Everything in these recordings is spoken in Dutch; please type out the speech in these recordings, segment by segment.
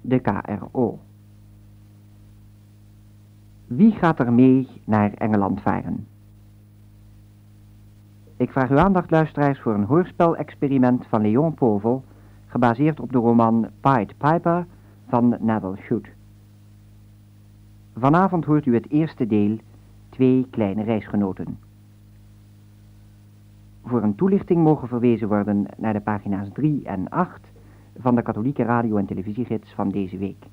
de KRO. Wie gaat er mee naar Engeland varen? Ik vraag uw aandacht, luisteraars, voor een hoorspel-experiment van Leon Povel, gebaseerd op de roman Pied Piper van Neville Shute. Vanavond hoort u het eerste deel, Twee kleine reisgenoten. Voor een toelichting mogen verwezen worden naar de pagina's 3 en 8 van de katholieke radio- en televisiegids van deze week.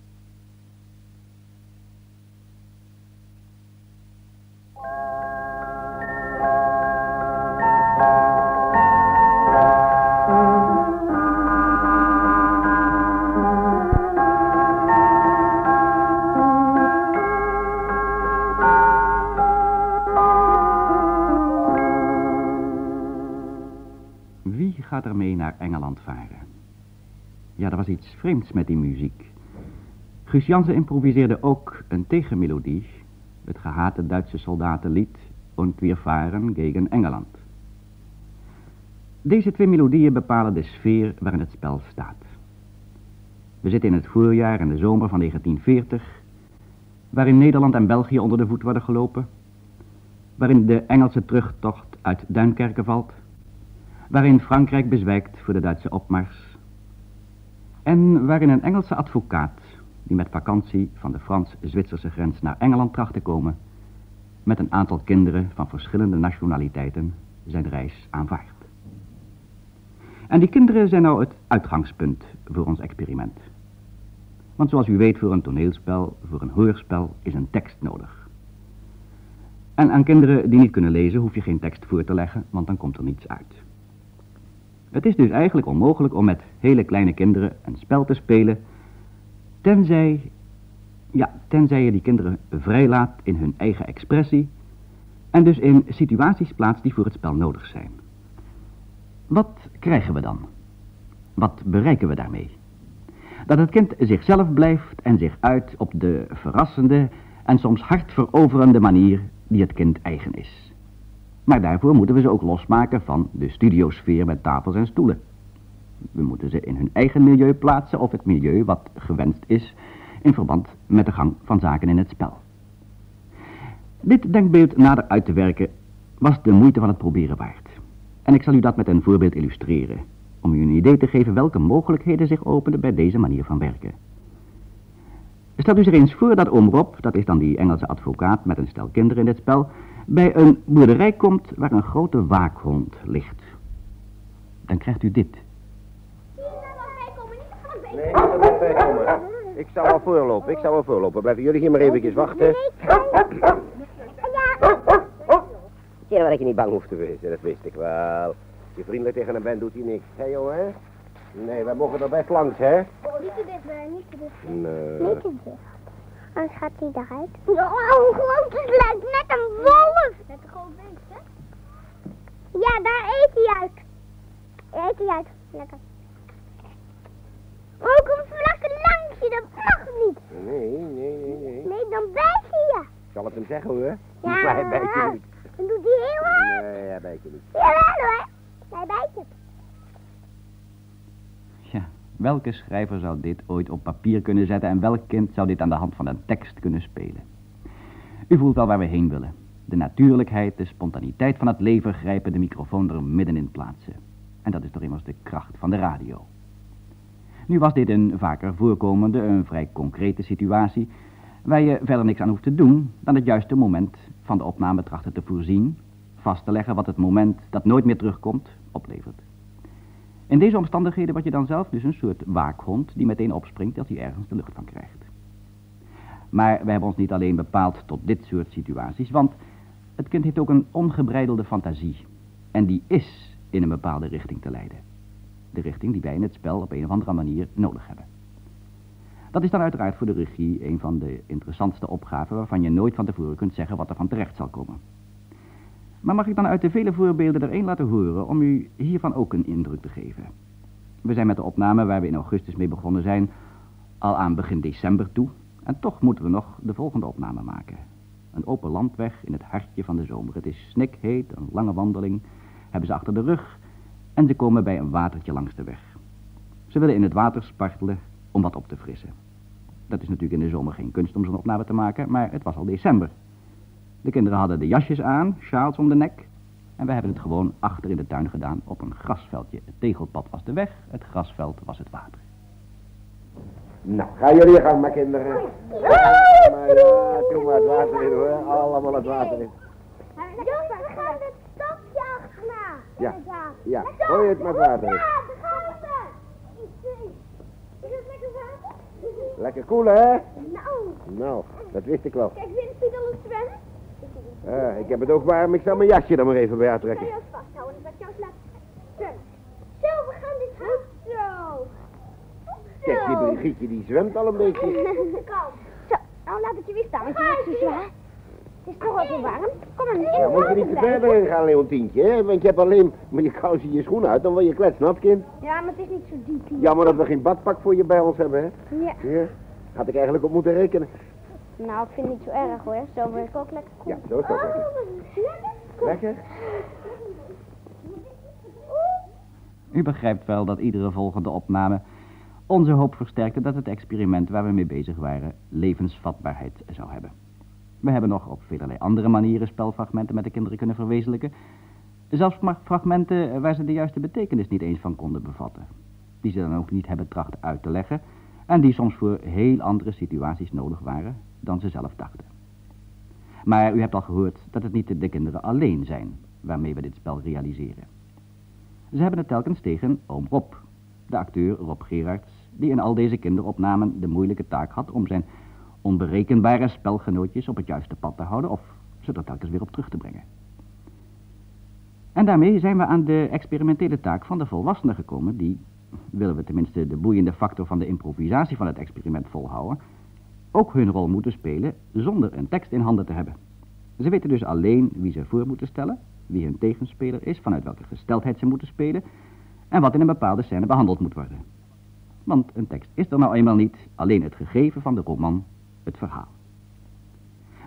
Wie gaat er mee naar Engeland varen? Ja, er was iets vreemds met die muziek. Guus Jansen improviseerde ook een tegenmelodie, het gehate Duitse soldatenlied Und wir gegen Engeland. Deze twee melodieën bepalen de sfeer waarin het spel staat. We zitten in het voorjaar en de zomer van 1940, waarin Nederland en België onder de voet worden gelopen, waarin de Engelse terugtocht uit Duinkerken valt, waarin Frankrijk bezwijkt voor de Duitse opmars en waarin een Engelse advocaat, die met vakantie van de Frans-Zwitserse grens naar Engeland tracht te komen, met een aantal kinderen van verschillende nationaliteiten zijn reis aanvaardt. En die kinderen zijn nou het uitgangspunt voor ons experiment. Want zoals u weet, voor een toneelspel, voor een hoorspel, is een tekst nodig. En aan kinderen die niet kunnen lezen, hoef je geen tekst voor te leggen, want dan komt er niets uit. Het is dus eigenlijk onmogelijk om met hele kleine kinderen een spel te spelen, tenzij, ja, tenzij je die kinderen vrijlaat in hun eigen expressie en dus in situaties plaatst die voor het spel nodig zijn. Wat krijgen we dan? Wat bereiken we daarmee? Dat het kind zichzelf blijft en zich uit op de verrassende en soms hartveroverende manier die het kind eigen is. Maar daarvoor moeten we ze ook losmaken van de studiosfeer met tafels en stoelen. We moeten ze in hun eigen milieu plaatsen of het milieu wat gewenst is in verband met de gang van zaken in het spel. Dit denkbeeld nader uit te werken was de moeite van het proberen waard. En ik zal u dat met een voorbeeld illustreren, om u een idee te geven welke mogelijkheden zich openen bij deze manier van werken. Stel u zich eens voor dat oom Rob, dat is dan die Engelse advocaat met een stel kinderen in dit spel, bij een boerderij komt waar een grote waakhond ligt. Dan krijgt u dit. Nee, ik kan er niet bij komen. Ik zal wel voorlopen, ik zal wel voorlopen. Blijven jullie hier maar eventjes wachten. Zie je dat ik je niet bang hoef te wezen, dat wist ik wel. Als je vriendelijk tegen hem bent, doet hij niks. Hé, jongen? Nee, wij mogen er best langs, hè? Niet te dichtbij, niet te dichtbij. Nee. Niet te. Anders gaat hij eruit. Oh, een grote sluit, net een wolf. Net een groot beest, hè? Ja, daar eet hij uit. Eet hij uit. Lekker. Ook een vlakke langsje, dat mag niet. Nee, nee, nee, nee. Nee, dan bijt hij je. Ik zal het hem zeggen, hoor. Ja, hij bijt je niet. Dan doet hij heel hard. Nee, hij bijt je niet. Jawel hoor. Hij bijt je. Welke schrijver zou dit ooit op papier kunnen zetten en welk kind zou dit aan de hand van een tekst kunnen spelen? U voelt wel waar we heen willen. De natuurlijkheid, de spontaniteit van het leven grijpen de microfoon er middenin plaatsen. En dat is toch immers de kracht van de radio. Nu was dit een vaker voorkomende, een vrij concrete situatie, waar je verder niks aan hoeft te doen dan het juiste moment van de opname trachten te voorzien, vast te leggen wat het moment dat nooit meer terugkomt oplevert. In deze omstandigheden word je dan zelf dus een soort waakhond die meteen opspringt als hij ergens de lucht van krijgt. Maar we hebben ons niet alleen bepaald tot dit soort situaties, want het kind heeft ook een ongebreidelde fantasie. En die is in een bepaalde richting te leiden. De richting die wij in het spel op een of andere manier nodig hebben. Dat is dan uiteraard voor de regie een van de interessantste opgaven waarvan je nooit van tevoren kunt zeggen wat er van terecht zal komen. Maar mag ik dan uit de vele voorbeelden er één laten horen om u hiervan ook een indruk te geven? We zijn met de opname waar we in augustus mee begonnen zijn al aan begin december toe en toch moeten we nog de volgende opname maken. Een open landweg in het hartje van de zomer. Het is snikheet, een lange wandeling, hebben ze achter de rug en ze komen bij een watertje langs de weg. Ze willen in het water spartelen om wat op te frissen. Dat is natuurlijk in de zomer geen kunst om zo'n opname te maken, maar het was al december. De kinderen hadden de jasjes aan, sjaals om de nek. En we hebben het gewoon achter in de tuin gedaan op een grasveldje. Het tegelpad was de weg, het grasveld was het water. Nou, ga jullie gang, mijn kinderen. Maar ja, doe maar het water in hoor. Allemaal het water in. Jongens, we gaan het stokje achterna. Ja, ja, gooi het met water in. Gaan. Is het lekker water? Lekker koelen, hè? Nou, Nou, dat wist ik wel. kijk, u al zwemmen? Ah, ik heb het ook warm, ik zal mijn jasje er maar even bij aantrekken. je vasthouden, dan zal ik jou. Zo, we gaan dit goed zo. Kijk, die Brigietje die zwemt al een beetje. Kom. Zo, nou laat het je weer staan, want je wordt zo zwaar. Het is toch wel zo warm. Kom maar, Dan moet je niet te ver erin gaan, Leontientje, hè? Want je hebt alleen met je kousen je schoenen uit, dan word je kletsnat, kind. Ja, maar het is niet zo diep hier. Jammer dat we geen badpak voor je bij ons hebben, hè? Ja. Ja. Had ik eigenlijk op moeten rekenen. Nou, ik vind het niet zo erg hoor. Zo word ik ook lekker koel. Ja, zo is dat lekker. Lekker? U begrijpt wel dat iedere volgende opname onze hoop versterkte dat het experiment waar we mee bezig waren levensvatbaarheid zou hebben. We hebben nog op velerlei andere manieren spelfragmenten met de kinderen kunnen verwezenlijken. Zelfs fragmenten waar ze de juiste betekenis niet eens van konden bevatten. Die ze dan ook niet hebben trachten uit te leggen en die soms voor heel andere situaties nodig waren dan ze zelf dachten. Maar u hebt al gehoord dat het niet de kinderen alleen zijn waarmee we dit spel realiseren. Ze hebben het telkens tegen oom Rob, de acteur Rob Gerards, die in al deze kinderopnamen de moeilijke taak had om zijn onberekenbare spelgenootjes op het juiste pad te houden of ze er telkens weer op terug te brengen. En daarmee zijn we aan de experimentele taak van de volwassenen gekomen, die, willen we tenminste de boeiende factor van de improvisatie van het experiment volhouden, ook hun rol moeten spelen zonder een tekst in handen te hebben. Ze weten dus alleen wie ze voor moeten stellen, wie hun tegenspeler is, vanuit welke gesteldheid ze moeten spelen en wat in een bepaalde scène behandeld moet worden. Want een tekst is er nou eenmaal niet, alleen het gegeven van de roman, het verhaal.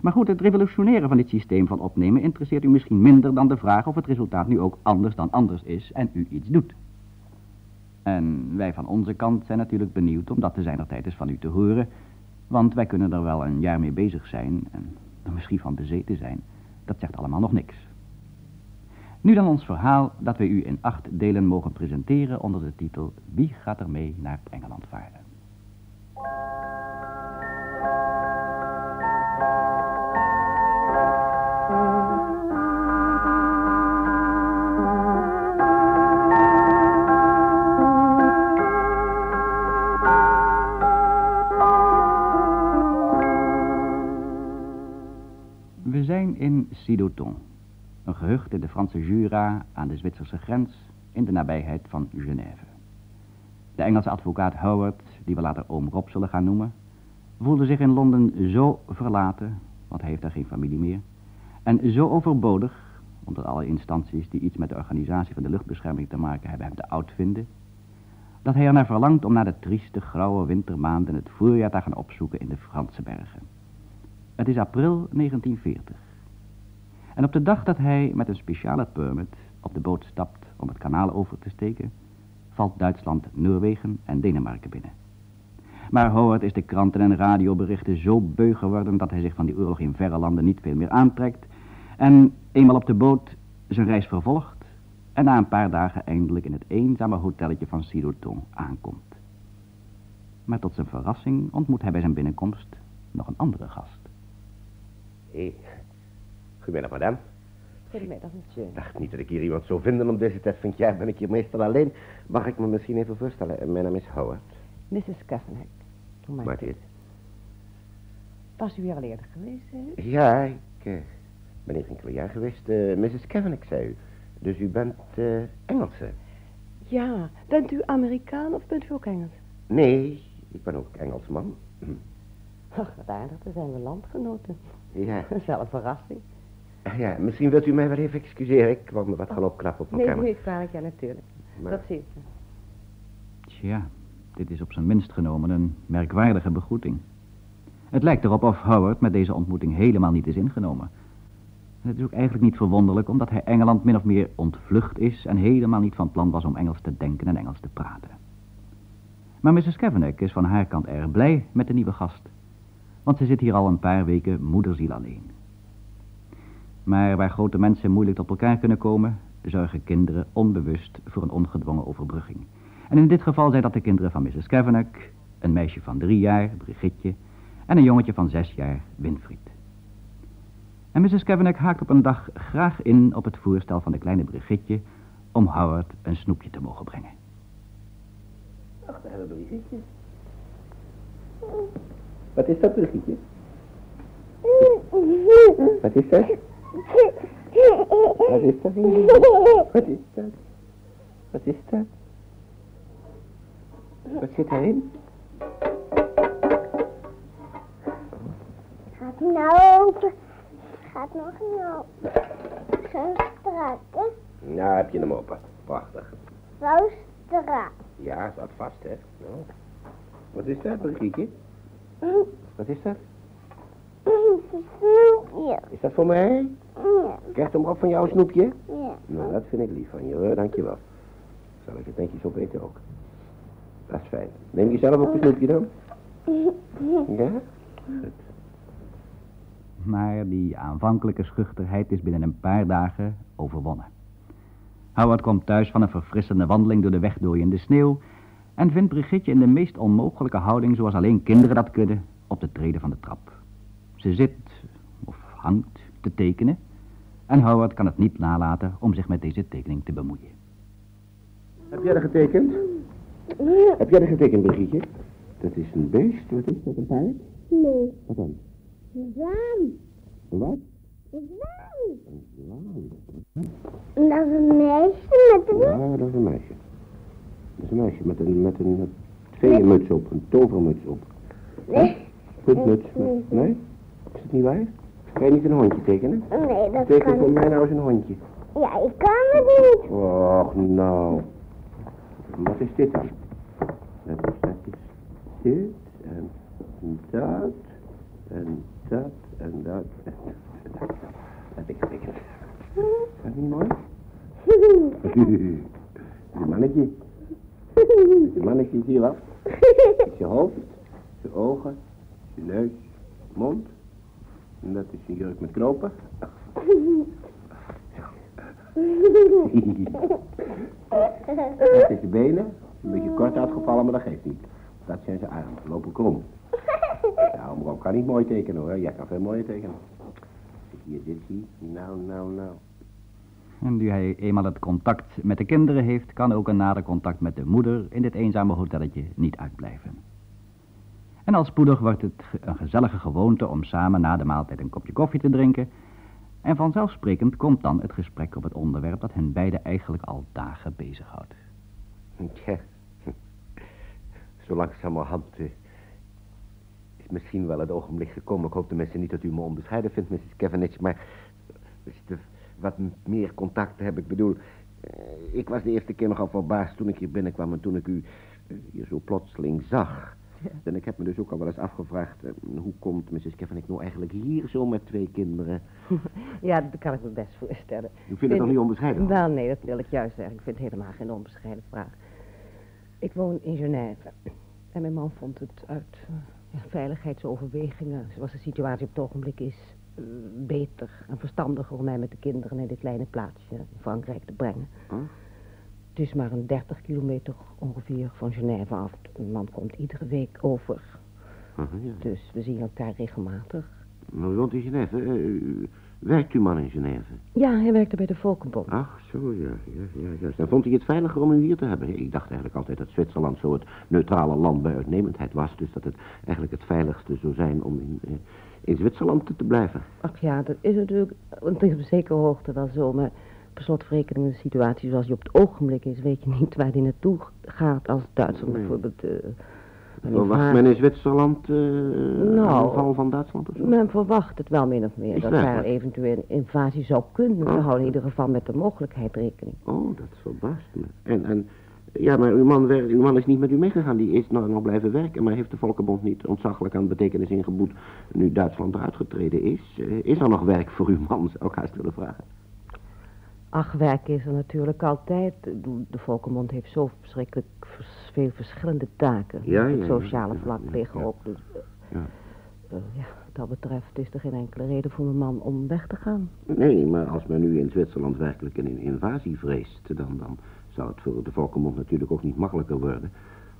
Maar goed, het revolutioneren van dit systeem van opnemen interesseert u misschien minder dan de vraag of het resultaat nu ook anders dan anders is en u iets doet. En wij van onze kant zijn natuurlijk benieuwd om dat te zijner tijd eens van u te horen, want wij kunnen er wel een jaar mee bezig zijn en er misschien van bezeten zijn. Dat zegt allemaal nog niks. Nu dan ons verhaal dat wij u in acht delen mogen presenteren onder de titel Wie gaat er mee naar Engeland varen? Sidoton, een gehucht in de Franse Jura aan de Zwitserse grens in de nabijheid van Genève. De Engelse advocaat Howard, die we later oom Rob zullen gaan noemen, voelde zich in Londen zo verlaten, want hij heeft daar geen familie meer, en zo overbodig, omdat alle instanties die iets met de organisatie van de luchtbescherming te maken hebben hem te oud vinden, dat hij ernaar verlangt om naar de trieste, grauwe wintermaanden het voorjaar te gaan opzoeken in de Franse bergen. Het is april 1940. En op de dag dat hij met een speciale permit op de boot stapt om het kanaal over te steken, valt Duitsland, Noorwegen en Denemarken binnen. Maar Howard is de kranten en radioberichten zo beu geworden dat hij zich van die oorlog in verre landen niet veel meer aantrekt en eenmaal op de boot zijn reis vervolgt en na een paar dagen eindelijk in het eenzame hotelletje van Sidoton aankomt. Maar tot zijn verrassing ontmoet hij bij zijn binnenkomst nog een andere gast. Hé. Goedemiddag, madame. Goedemiddag, monsieur. Ik dacht niet dat ik hier iemand zou vinden om deze tijd van het jaar ben ik hier meestal alleen. Mag ik me misschien even voorstellen? Mijn naam is Howard. Mrs. Kavanagh. Hoe maakt Maar u dit... het? Was u hier al eerder geweest, hè? Ja, ik eh, ben hier enkele jaar geweest. eh, Mrs. Kavanagh, zei u. Dus u bent eh, Engelse? Ja. Bent u Amerikaan of bent u ook Engels? Nee, ik ben ook Engelsman. Hm. Ach, wat aardig, dan zijn we landgenoten. Ja. Dat is wel een verrassing. Ja, misschien wilt u mij wel even excuseren. Ik wou me wat gaan opknappen op mijn Nee, kamer. ik kwalijk, ja, natuurlijk. Maar- Dat ziet u. Tja, dit is op zijn minst genomen een merkwaardige begroeting. Het lijkt erop of Howard met deze ontmoeting helemaal niet is ingenomen. En het is ook eigenlijk niet verwonderlijk, omdat hij Engeland min of meer ontvlucht is en helemaal niet van plan was om Engels te denken en Engels te praten. Maar Mrs. Kavanagh is van haar kant erg blij met de nieuwe gast. Want ze zit hier al een paar weken moederziel alleen. Maar waar grote mensen moeilijk tot elkaar kunnen komen, zorgen kinderen onbewust voor een ongedwongen overbrugging. En in dit geval zijn dat de kinderen van Mrs. Kavanagh, een meisje van drie jaar, Brigitte, en een jongetje van zes jaar, Winfried. En Mrs. Kavanagh haakt op een dag graag in op het voorstel van de kleine Brigitte om Howard een snoepje te mogen brengen. Ach, daar hebben we Brigitte. Wat is dat, Brigitte? Wat is dat? Wat is dat? Wat is dat? Wat is dat? Wat zit daarin? Gaat hij nou open? Gaat nog niet open. Zo strak, hè? Nou, heb je hem open. Prachtig. Zo strak. Ja, staat vast, hè? Nou. Wat is dat, Brigitte? Wat is dat? Snoepje. Is dat voor mij? Ja, Krijgt hem op van jou een snoepje? ja. Nou, dat vind ik lief van je, hoor. Dankjewel. Zal ik het netjes opeten ook. Dat is fijn. Neem je zelf ook een snoepje dan? Ja? Goed. Maar die aanvankelijke schuchterheid is binnen een paar dagen overwonnen. Howard komt thuis van een verfrissende wandeling door de wegdooiende sneeuw en vindt Brigitte in de meest onmogelijke houding, zoals alleen kinderen dat kunnen, op de treden van de trap. Ze zit, of hangt, te tekenen en Howard kan het niet nalaten om zich met deze tekening te bemoeien. Heb jij er getekend? Heb jij er getekend, Brigitte? Dat is een beest. Wat is dat, een paard? Nee. Wat dan? Zwaan. Een wat? Zwaan. Een zwaan. Dat is een meisje met een... Ja, dat is een meisje. Dat is een meisje met een, met een veemuts op, een tovermuts op. Nee. Puntmuts. Nee? Is het niet waar? Kan je niet een hondje tekenen? Nee, dat Teken kan voor mij nou eens een hondje. Ja, ik kan het niet. Och, nou. Wat is dit dan? Dat is, dat is dit en dat en dat en dat en dat. Dat ik getekend. Is dat niet mooi? Een mannetje. Een mannetje, zie je wat? Je hoofd, je ogen, je neus, mond. En dat is een jurk met knopen. Dat is de benen. Een beetje kort uitgevallen, maar dat geeft niet. Dat zijn zijn armen. Ze lopen krom. Ja, Omroep kan niet mooi tekenen hoor. Jij kan veel mooier tekenen. Als ik hier dit zie. Nou, nou, nou. En nu hij eenmaal het contact met de kinderen heeft, kan ook een nader contact met de moeder in dit eenzame hotelletje niet uitblijven. En al spoedig wordt het een gezellige gewoonte om samen na de maaltijd een kopje koffie te drinken. En vanzelfsprekend komt dan het gesprek op het onderwerp dat hen beiden eigenlijk al dagen bezighoudt. Tja. Zo langzamerhand eh, is misschien wel het ogenblik gekomen. Ik hoop tenminste niet dat u me onbescheiden vindt, Mrs. Cavendish. Maar wat meer contact heb ik bedoel... eh, ik was de eerste keer nogal verbaasd toen ik hier binnenkwam... en toen ik u eh, hier zo plotseling zag. En ik heb me dus ook al wel eens afgevraagd... eh, hoe komt Mrs. Cavendish nou eigenlijk hier zo met twee kinderen? Ja, dat kan ik me best voorstellen. U vindt het toch niet onbescheiden? Wel, nee, dat wil ik juist zeggen. Ik vind het helemaal geen onbescheiden vraag. Ik woon in Genève. En mijn man vond het uit eh, ja, veiligheidsoverwegingen, zoals de situatie op het ogenblik is, eh, beter en verstandiger om mij met de kinderen naar dit kleine plaatsje in Frankrijk te brengen. Huh? Het is maar een 30 kilometer ongeveer van Genève af. Mijn man komt iedere week over. Ja. Dus we zien elkaar regelmatig. Maar u woont in Genève. u- werkt uw man in Genève? Ja, hij werkte bij de Volkenbond. Ach, zo, ja, ja, ja, juist. Dan vond hij het veiliger om u hier te hebben. Ik dacht eigenlijk altijd dat Zwitserland zo het neutrale land bij uitnemendheid was. Dus dat het eigenlijk het veiligste zou zijn om in, eh, in Zwitserland te, blijven. Ach ja, dat is natuurlijk want het is op zekere hoogte wel zo, maar per slotverrekening in de situatie zoals die op het ogenblik is, weet je niet waar die naartoe gaat als Duitsland Nee. bijvoorbeeld... een Verwacht men in Zwitserland een Nou, aanval van Duitsland of zo? Men verwacht het wel min of meer, Is dat daar eventueel een invasie zou kunnen. We Ah. houden in ieder geval met de mogelijkheid rekening. Oh, dat verbaast me. En, en, ja, maar uw man, wer- uw man is niet met u meegegaan. Die is nog, nog blijven werken, maar heeft de Volkenbond niet ontzaglijk aan betekenis ingeboet nu Duitsland eruit getreden is. Eh, is er nog werk voor uw man, zou ik haast willen vragen. Ach, werk is er natuurlijk altijd. De Volkenmond heeft zo verschrikkelijk vers- veel verschillende taken. Ja, Op ja, het ja, sociale ja, vlak ja, liggen ja. ook. Dus, eh, Ja. eh, ja, wat dat betreft is er geen enkele reden voor mijn man om weg te gaan. Nee, maar als men nu in Zwitserland werkelijk een invasie vreest, dan, dan zal het voor de Volkenmond natuurlijk ook niet makkelijker worden.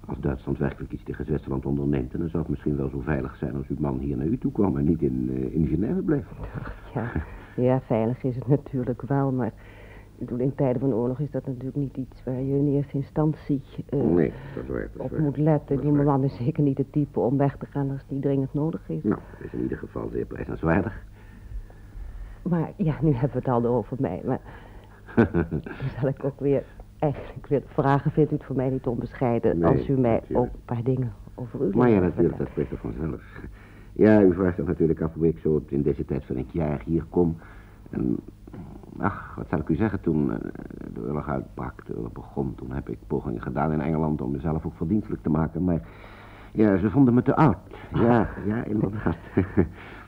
Als Duitsland werkelijk iets tegen Zwitserland onderneemt, dan zou het misschien wel zo veilig zijn als uw man hier naar u toe kwam en niet in, eh, in Genève bleef. Ja, ja, veilig is het natuurlijk wel, maar ik bedoel, in tijden van oorlog is dat natuurlijk niet iets waar je in eerste instantie eh, Nee, dat waar. Op waar. moet letten. Dat Die waar. man is zeker niet het type om weg te gaan als niet dringend nodig is. Nou, dat is in ieder geval zeer prijzenswaardig. Maar ja, nu hebben we het al over mij. Maar dan zal ik ook weer eigenlijk willen vragen, vindt u het voor mij niet onbescheiden Nee, als u mij natuurlijk. ook een paar dingen over u Maar ja, natuurlijk, dat spreekt er vanzelf. Ja, u vraagt zich natuurlijk af hoe ik zo in deze tijd van het jaar hier kom. En, ach, wat zal ik u zeggen, toen eh, de oorlog uitbrak, de oorlog begon, toen heb ik pogingen gedaan in Engeland om mezelf ook verdienstelijk te maken. Maar ja, ze vonden me te oud. Ja, ja, inderdaad.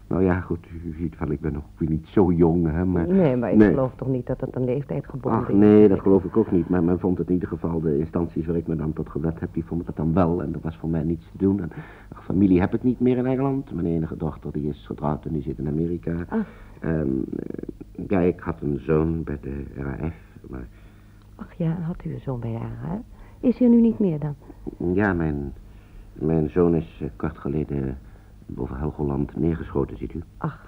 nou ja, goed, u ziet wel, ik ben ook weer niet zo jong, hè, maar... Nee, maar ik Nee. geloof toch niet dat het een leeftijd gebonden Ach is? nee, dat geloof ik ook niet. Maar men vond het in ieder geval, de instanties waar ik me dan tot gewet heb, die vonden dat dan wel. En er was voor mij niets te doen. En, ach, familie heb ik niet meer in Engeland. Mijn enige dochter die is getrouwd en die zit in Amerika. Ah. En eh, ja, ik had een zoon bij de RAF. Maar Ach ja, had u een zoon bij haar, hè? Is hij er nu niet meer dan? ja, mijn, mijn zoon is eh, kort geleden boven Helgoland neergeschoten, ziet u. Ach,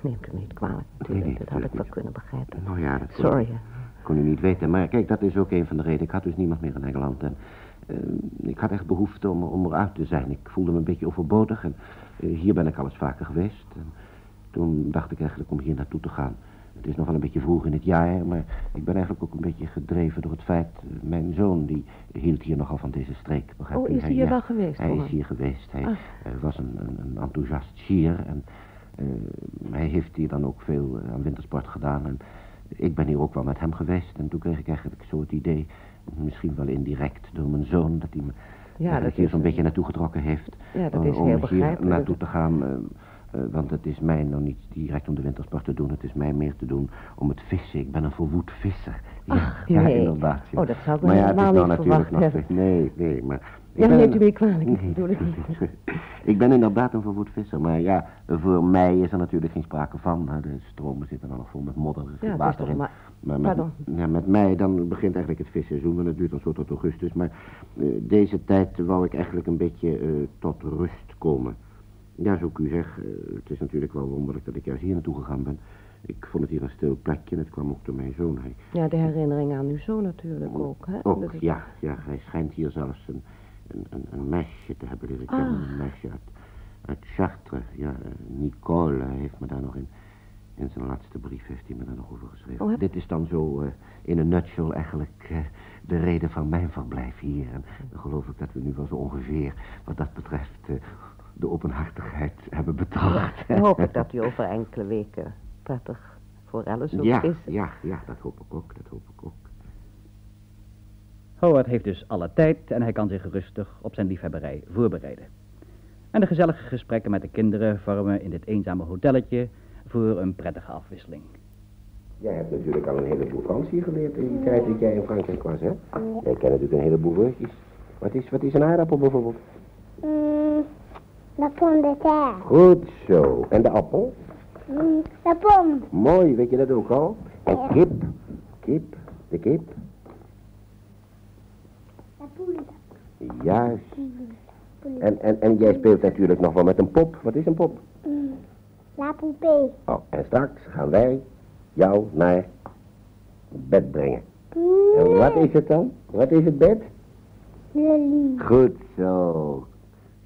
neemt u me niet kwalijk, Nee, natuurlijk. nee, dat had ik wel kunnen begrijpen. Nou ja, dat kon, Sorry. hè. kon u niet weten. Maar kijk, dat is ook een van de redenen. Ik had dus niemand meer in Engeland. En eh, ik had echt behoefte om, om eruit te zijn. Ik voelde me een beetje overbodig. En eh, hier ben ik al eens vaker geweest. En toen dacht ik eigenlijk om hier naartoe te gaan. Het is nog wel een beetje vroeg in het jaar, maar ik ben eigenlijk ook een beetje gedreven door het feit... eh, mijn zoon, die hield hier nogal van deze streek. begrijpt Oh, u? is hij hier ja, wel geweest, Hij is hier geweest. Hij Ah. was een, een, een enthousiast schier en eh, hij heeft hier dan ook veel eh, aan wintersport gedaan. En ik ben hier ook wel met hem geweest en toen kreeg ik eigenlijk zo het idee... Misschien wel indirect door mijn zoon, dat hij me Ja, dat hier zo'n een- beetje naartoe getrokken heeft. Ja, dat is om heel hier naartoe te gaan. Eh, want het is mij nou niet direct om de wintersport te doen. Het is mij meer te doen om het vissen. Ik ben een verwoed visser. Ja, Ach, ja nee. inderdaad. ja. Oh, dat zou ik maar ja, het helemaal is nou natuurlijk nog steeds- Nee, nee, maar... ik Ja, ben neemt u me kwalijk, ik Nee, het niet. ik ben inderdaad een verwoed visser. Maar ja, voor mij is er natuurlijk geen sprake van. De stromen zitten dan nog vol met modder. Er zit Ja, water in. maar... Maar met, Pardon. ja, met mij dan begint eigenlijk het visseizoen en het duurt dan zo tot augustus. Maar eh, deze tijd wou ik eigenlijk een beetje eh, tot rust komen. Ja, zoals ik u zeg, eh, het is natuurlijk wel wonderlijk dat ik juist hier naartoe gegaan ben. Ik vond het hier een stil plekje en het kwam ook door mijn zoon. Hij, Ja, de herinnering aan uw zoon natuurlijk ook, hè? ook, ja, ja, hij schijnt hier zelfs een, een, een, een meisje te hebben leren kennen. Ah. Een meisje uit, uit Chartres. Ja, eh, Nicole hij heeft me daar nog in, in zijn laatste brief heeft hij me daar nog over geschreven. Oh, heb- Dit is dan zo eh, in een nutshell eigenlijk eh, de reden van mijn verblijf hier. En dan geloof ik dat we nu wel zo ongeveer, wat dat betreft, eh, de openhartigheid hebben betracht. Dan hoop ik dat u over enkele weken prettig voor Alice ook ja, is. ja, ja, dat hoop ik ook, dat hoop ik ook. Howard heeft dus alle tijd en hij kan zich rustig op zijn liefhebberij voorbereiden. En de gezellige gesprekken met de kinderen vormen in dit eenzame hotelletje voor een prettige afwisseling. Jij hebt natuurlijk al een heleboel Frans hier geleerd in die tijd dat jij in Frankrijk was, hè? Jij kent natuurlijk een heleboel woordjes. Wat is, wat is een aardappel bijvoorbeeld? La pomme de terre. Goed zo. En de appel? Mm, la pomme. Mooi, weet je dat ook al? En Ja. kip? Kip? De kip? La poule. Juist. En, en, en jij speelt natuurlijk nog wel met een pop. Wat is een pop? Mm, la poupée. Oh, en straks gaan wij jou naar bed brengen. En wat is het dan? Wat is het bed? Lit. Goed zo.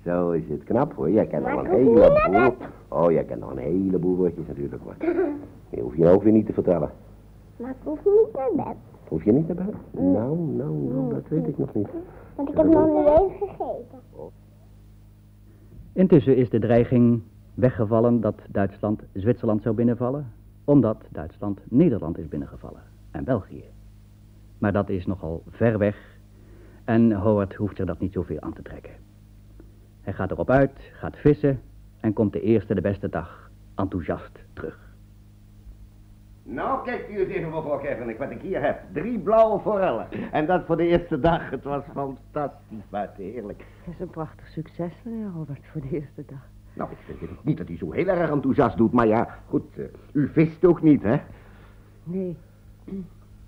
Zo is het knap hoor. Jij kent al Maar een heleboel. Oh, jij kent nog een heleboel woordjes natuurlijk hoor. Die hoef je nou ook weer niet te vertellen. Maar ik hoef niet naar bed. Hoef je niet naar bed? Nou, nou, nou, dat weet ik nog niet. Want ik heb nog niet eens gegeten. Intussen is de dreiging weggevallen dat Duitsland Zwitserland zou binnenvallen, omdat Duitsland Nederland is binnengevallen en België. Maar dat is nogal ver weg en Howard hoeft zich dat niet zoveel aan te trekken. Hij gaat erop uit, gaat vissen en komt de eerste de beste dag enthousiast terug. Nou, kijk u eens even, mevrouw Kevin, wat ik hier heb. Drie blauwe forellen. En dat voor de eerste dag. Het was fantastisch, maar heerlijk. Het is een prachtig succes, meneer Robert, voor de eerste dag. Nou, ik vind het niet dat hij zo heel erg enthousiast doet, maar ja, goed, uh, u vist ook niet, hè? Nee.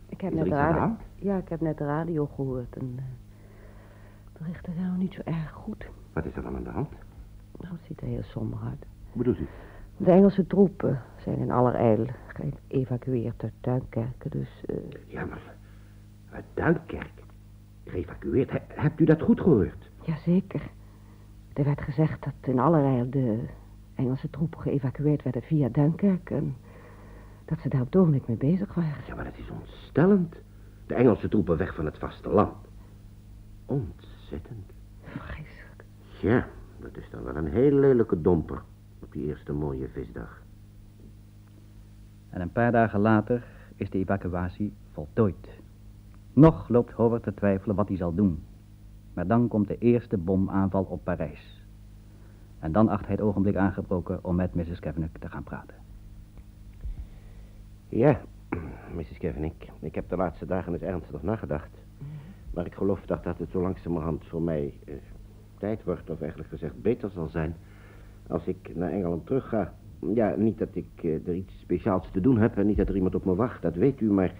Ik heb Is er net radio... Ja, ik heb net de radio gehoord en... eh, de berichten zijn nog niet zo erg goed. Wat is er dan aan de hand? Nou, het ziet er heel somber uit. Hoe bedoelt u? De Engelse troepen zijn in allerijl geëvacueerd uit Duinkerken, dus... eh, Ja, maar uit. Geëvacueerd. He- hebt u dat goed gehoord? Jazeker. Er werd gezegd dat in allerijl de Engelse troepen geëvacueerd werden via Duinkerken. en Dat ze daar op het ogenblik mee bezig waren. Ja, maar dat is ontstellend. De Engelse troepen weg van het vasteland. Ontzettend. Vreselijk. Ja, dat is dan wel een heel lelijke domper. Op die eerste mooie visdag. En een paar dagen later is de evacuatie voltooid. Nog loopt Howard te twijfelen wat hij zal doen. Maar dan komt de eerste bomaanval op Parijs. En dan acht hij het ogenblik aangebroken om met Mrs. Kavanagh te gaan praten. Ja, Mrs. Ik, ik heb de laatste dagen eens ernstig nagedacht. Maar ik geloof dat, dat het zo langzamerhand voor mij eh, tijd wordt, of eigenlijk gezegd beter zal zijn, als ik naar Engeland terug ga. Ja, niet dat ik eh, er iets speciaals te doen heb en niet dat er iemand op me wacht, dat weet u, maar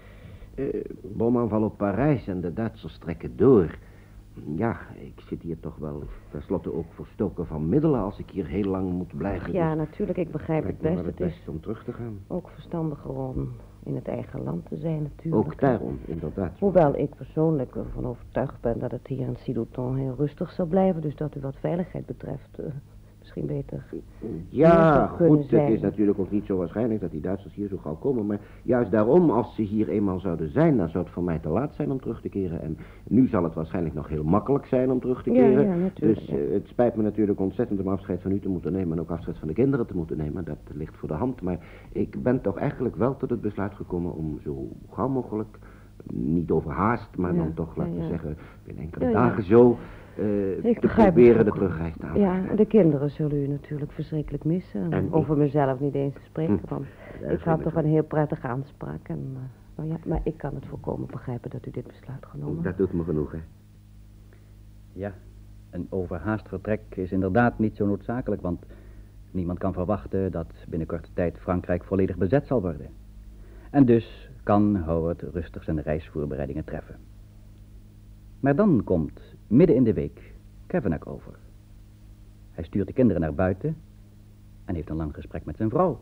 eh bomaanval op Parijs en de Duitsers trekken door. Ja, ik zit hier toch wel tenslotte ook verstoken van middelen als ik hier heel lang moet blijven. Ja, Dus natuurlijk, ik begrijp het best. het Het is om terug te gaan. ook verstandiger om in het eigen land te zijn, natuurlijk. Ook daarom, inderdaad. Hoewel ik persoonlijk ervan overtuigd ben dat het hier in Sidoton heel rustig zal blijven. Dus dat u wat veiligheid betreft eh, misschien beter... Ja, goed, het is natuurlijk ook niet zo waarschijnlijk dat die Duitsers hier zo gauw komen. Maar juist daarom, als ze hier eenmaal zouden zijn, dan zou het voor mij te laat zijn om terug te keren. En nu zal het waarschijnlijk nog heel makkelijk zijn om terug te keren. ja, natuurlijk, Dus ja. eh, het spijt me natuurlijk ontzettend om afscheid van u te moeten nemen en ook afscheid van de kinderen te moeten nemen. Dat ligt voor de hand. Maar ik ben toch eigenlijk wel tot het besluit gekomen om zo gauw mogelijk, niet overhaast, maar Ja, dan toch, laten we ja. zeggen, binnen enkele dagen zo, eh, Ik te proberen de terugreis te Ja, de kinderen zullen u natuurlijk verschrikkelijk missen. En over mezelf niet eens te spreken, Hm. want Ja, ik had toch een heel prettige aanspraak. En, eh, nou ja, maar ik kan het volkomen begrijpen dat u dit besluit genomen Dat doet me genoeg, hè. Ja, een overhaast vertrek is inderdaad niet zo noodzakelijk, want niemand kan verwachten dat binnen korte tijd Frankrijk volledig bezet zal worden. En dus kan Howard rustig zijn reisvoorbereidingen treffen. Maar dan komt, midden in de week, Kavanagh over. Hij stuurt de kinderen naar buiten en heeft een lang gesprek met zijn vrouw.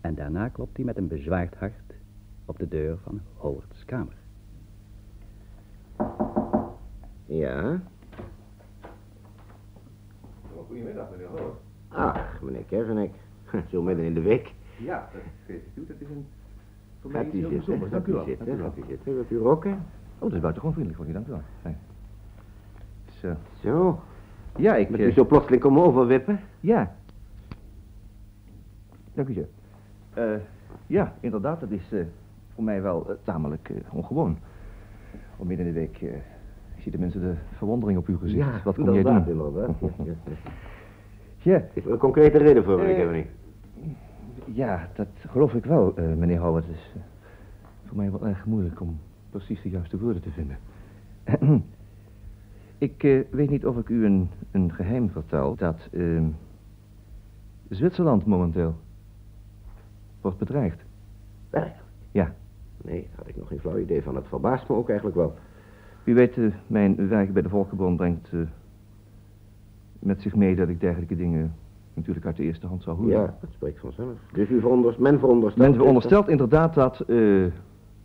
En daarna klopt hij met een bezwaard hart op de deur van Howard's kamer. Ja? Goedemiddag, meneer Howard. Ach, meneer Kevenek. Zo midden in de week. Ja, dat geeft u. Dat is een... Voor. Dank gaat u zitten, gaat u zitten. Wilt u roken? Oh, dat is buitengewoon vriendelijk van u. Dank u wel. Fijn. Zo. Zo. Ja, ik... Met eh, u zo plotseling komen overwippen? Ja. Dank u zeer. Eh, ja, inderdaad, dat is eh, voor mij wel eh, tamelijk eh, ongewoon. Om midden in de week... eh, ik zie tenminste de verwondering op uw gezicht. Wat kom jij doen? inderdaad. Ja, ja, ja. Ja, Is er een concrete reden voor, meneer Eh, Kevenek? ja, dat geloof ik wel, eh, meneer Howard. Het is eh, voor mij wel erg moeilijk om precies de juiste woorden te vinden. ik eh, weet niet of ik u een, een geheim vertel dat eh, Zwitserland momenteel wordt bedreigd. Werkelijk? Ja. Nee, had ik nog geen flauw idee van. Het verbaast me ook eigenlijk wel. U weet, eh, mijn werk bij de Volkenbond brengt eh, met zich mee dat ik dergelijke dingen natuurlijk uit de eerste hand zou horen. Ja, dat spreekt vanzelf. Dus u veronderstelt, men veronderstelt... Men veronderstelt inderdaad dat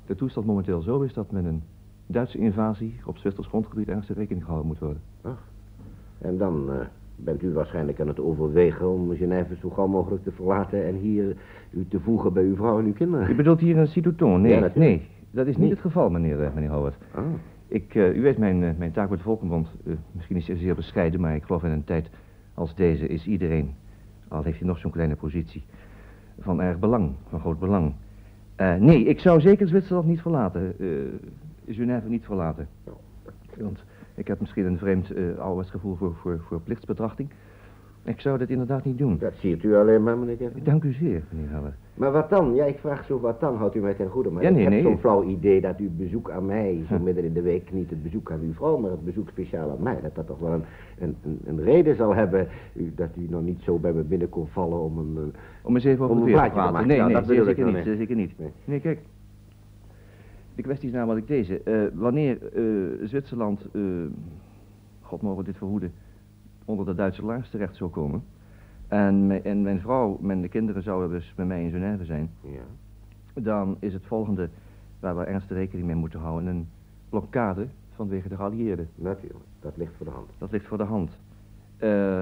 de toestand momenteel zo is dat met een Duitse invasie op Zwitsers grondgebied ernstig rekening gehouden moet worden. En dan eh, bent u waarschijnlijk aan het overwegen om Genève zo gauw mogelijk te verlaten en hier u te voegen bij uw vrouw en uw U kinderen. bedoelt hier een Sidouton? Nee, Ja, nee, dat is niet het geval, meneer, eh, meneer Howard. Ah, Ik, eh, u weet, mijn, mijn taak bij de Volkenbond, misschien is ze zeer bescheiden, maar ik geloof in een tijd als deze is iedereen, al heeft hij nog zo'n kleine positie, van erg belang, van groot belang. Eh, nee, ik zou zeker Zwitserland niet verlaten, eh Genève niet verlaten. Want ik heb misschien een vreemd uh, ouderwets gevoel voor, voor, voor plichtsbetrachting. Ik zou dat inderdaad niet doen. Dat ziet u alleen maar, meneer Kevin. Dank u zeer, meneer Heller. Maar wat dan? Ja, ik vraag zo wat dan, houdt u mij ten goede. Maar Ja, nee, ik heb nee. zo'n flauw idee dat uw bezoek aan mij, zo Huh. midden in de week, niet het bezoek aan uw vrouw, maar het bezoek speciaal aan mij, dat dat toch wel een, een, een, een reden zal hebben u, dat u nog niet zo bij me binnen kon vallen om een... eh, Om eens even over Om een te praten. Nee, nee, dat bedoel ik niet, zeker niet. Nee. Nee, kijk. De kwestie is namelijk deze. Eh, wanneer eh, Zwitserland, God mogen dit verhoeden, onder de Duitse laars terecht zou komen... En, mijn- en mijn vrouw de kinderen zouden dus bij mij in Genève zijn... Ja. dan is het volgende waar we ernstig rekening mee moeten houden... een blokkade vanwege de geallieerden. Natuurlijk, dat ligt voor de hand. Dat ligt voor de hand. Eh,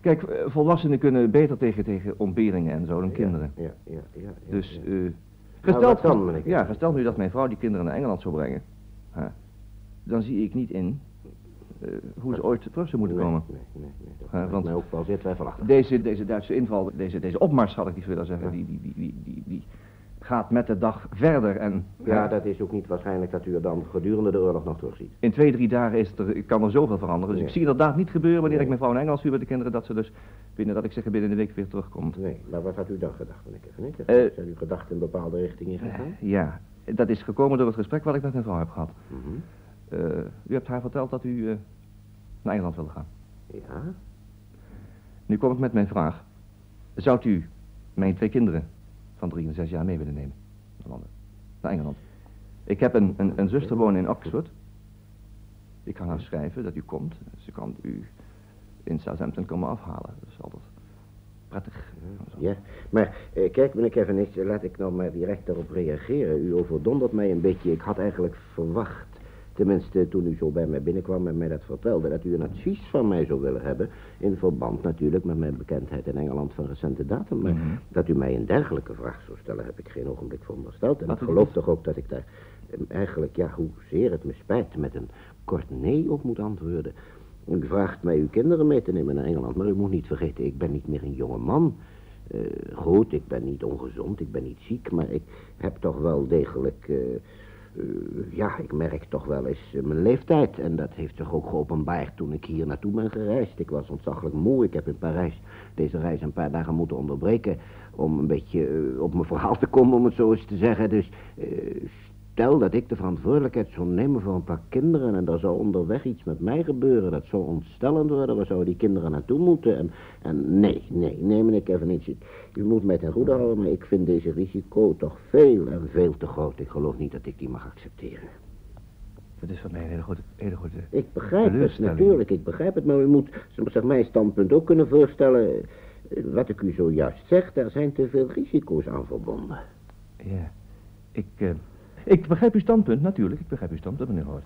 kijk, eh, volwassenen kunnen beter tegen, tegen ontberingen en zo dan kinderen. Ja, ja, ja. ja, Dus, Nou, gesteld, dan, meneer? ja, gesteld nu dat mijn vrouw die kinderen naar Engeland zou brengen, dan zie ik niet in hoe ze ooit terug zou moeten nee, komen. Nee, nee, nee. Dat lijkt want- ook wel zeer twijfelachtig. Deze, deze Duitse inval, deze, deze opmars had ik niet willen zeggen, Ja. die, die, die, die, die, gaat met de dag verder en Ja, dat is ook niet waarschijnlijk dat u er dan gedurende de oorlog nog terugziet. in twee, drie dagen is er, kan er zoveel veranderen. Dus Nee. ik zie inderdaad niet gebeuren wanneer Nee. ik mijn vrouw in Engeland stuur met de kinderen, dat ze dus binnen, dat ik zeg, binnen een week weer terugkomt. Nee, maar wat had u dan gedacht, meneer Kevin? Eh, Zijn uw gedachten in bepaalde richtingen gegaan? Ja, dat is gekomen door het gesprek wat ik met mijn vrouw heb gehad. Mhm. Eh, u hebt haar verteld dat u eh, naar Engeland wilde gaan. Ja. Nu kom ik met mijn vraag. Zou u mijn twee kinderen van drie en zes jaar mee willen nemen? Naar Engeland. Ik heb een, een, een zuster wonen in Oxford. Ik kan haar schrijven dat u komt. Ze kan u in Southampton komen afhalen. Dat is altijd prettig. Ja, maar eh, kijk meneer Kevin, laat ik nou maar direct daarop reageren. U overdondert mij een beetje. Ik had eigenlijk verwacht, tenminste toen u zo bij mij binnenkwam en mij dat vertelde, dat u een advies van mij zou willen hebben. In verband natuurlijk met mijn bekendheid in Engeland van recente datum. Maar Mhm. dat u mij een dergelijke vraag zou stellen, heb ik geen ogenblik verondersteld. En Wat ik geloof toch ook dat ik daar eh, eigenlijk, ja, hoezeer het me spijt, met een kort nee op moet antwoorden. U vraagt mij uw kinderen mee te nemen naar Engeland, maar u moet niet vergeten, ik ben niet meer een jonge man. Eh, goed, ik ben niet ongezond, ik ben niet ziek, maar ik heb toch wel degelijk... eh, ja, ik merk toch wel eens eh, mijn leeftijd. En dat heeft zich ook geopenbaard toen ik hier naartoe ben gereisd. Ik was ontzaglijk moe. Ik heb in Parijs deze reis een paar dagen moeten onderbreken... om een beetje eh, op mijn verhaal te komen, om het zo eens te zeggen. Dus eh, stel dat ik de verantwoordelijkheid zou nemen voor een paar kinderen... en er zou onderweg iets met mij gebeuren. Dat zou ontstellend worden. Waar zouden die kinderen naartoe moeten? En, en nee, nee, nee, meneer Kevin, u moet mij ten goede houden... maar ik vind deze risico toch veel en veel te groot. Ik geloof niet dat ik die mag accepteren. Dat is voor mij een hele goede, hele goede Ik begrijp het, natuurlijk, ik begrijp het, maar u moet zich mijn standpunt ook kunnen voorstellen. Wat ik u zojuist zeg, daar zijn te veel risico's aan verbonden. Ja, ik, eh, ik begrijp uw standpunt, natuurlijk. Ik begrijp uw standpunt, meneer Hoort.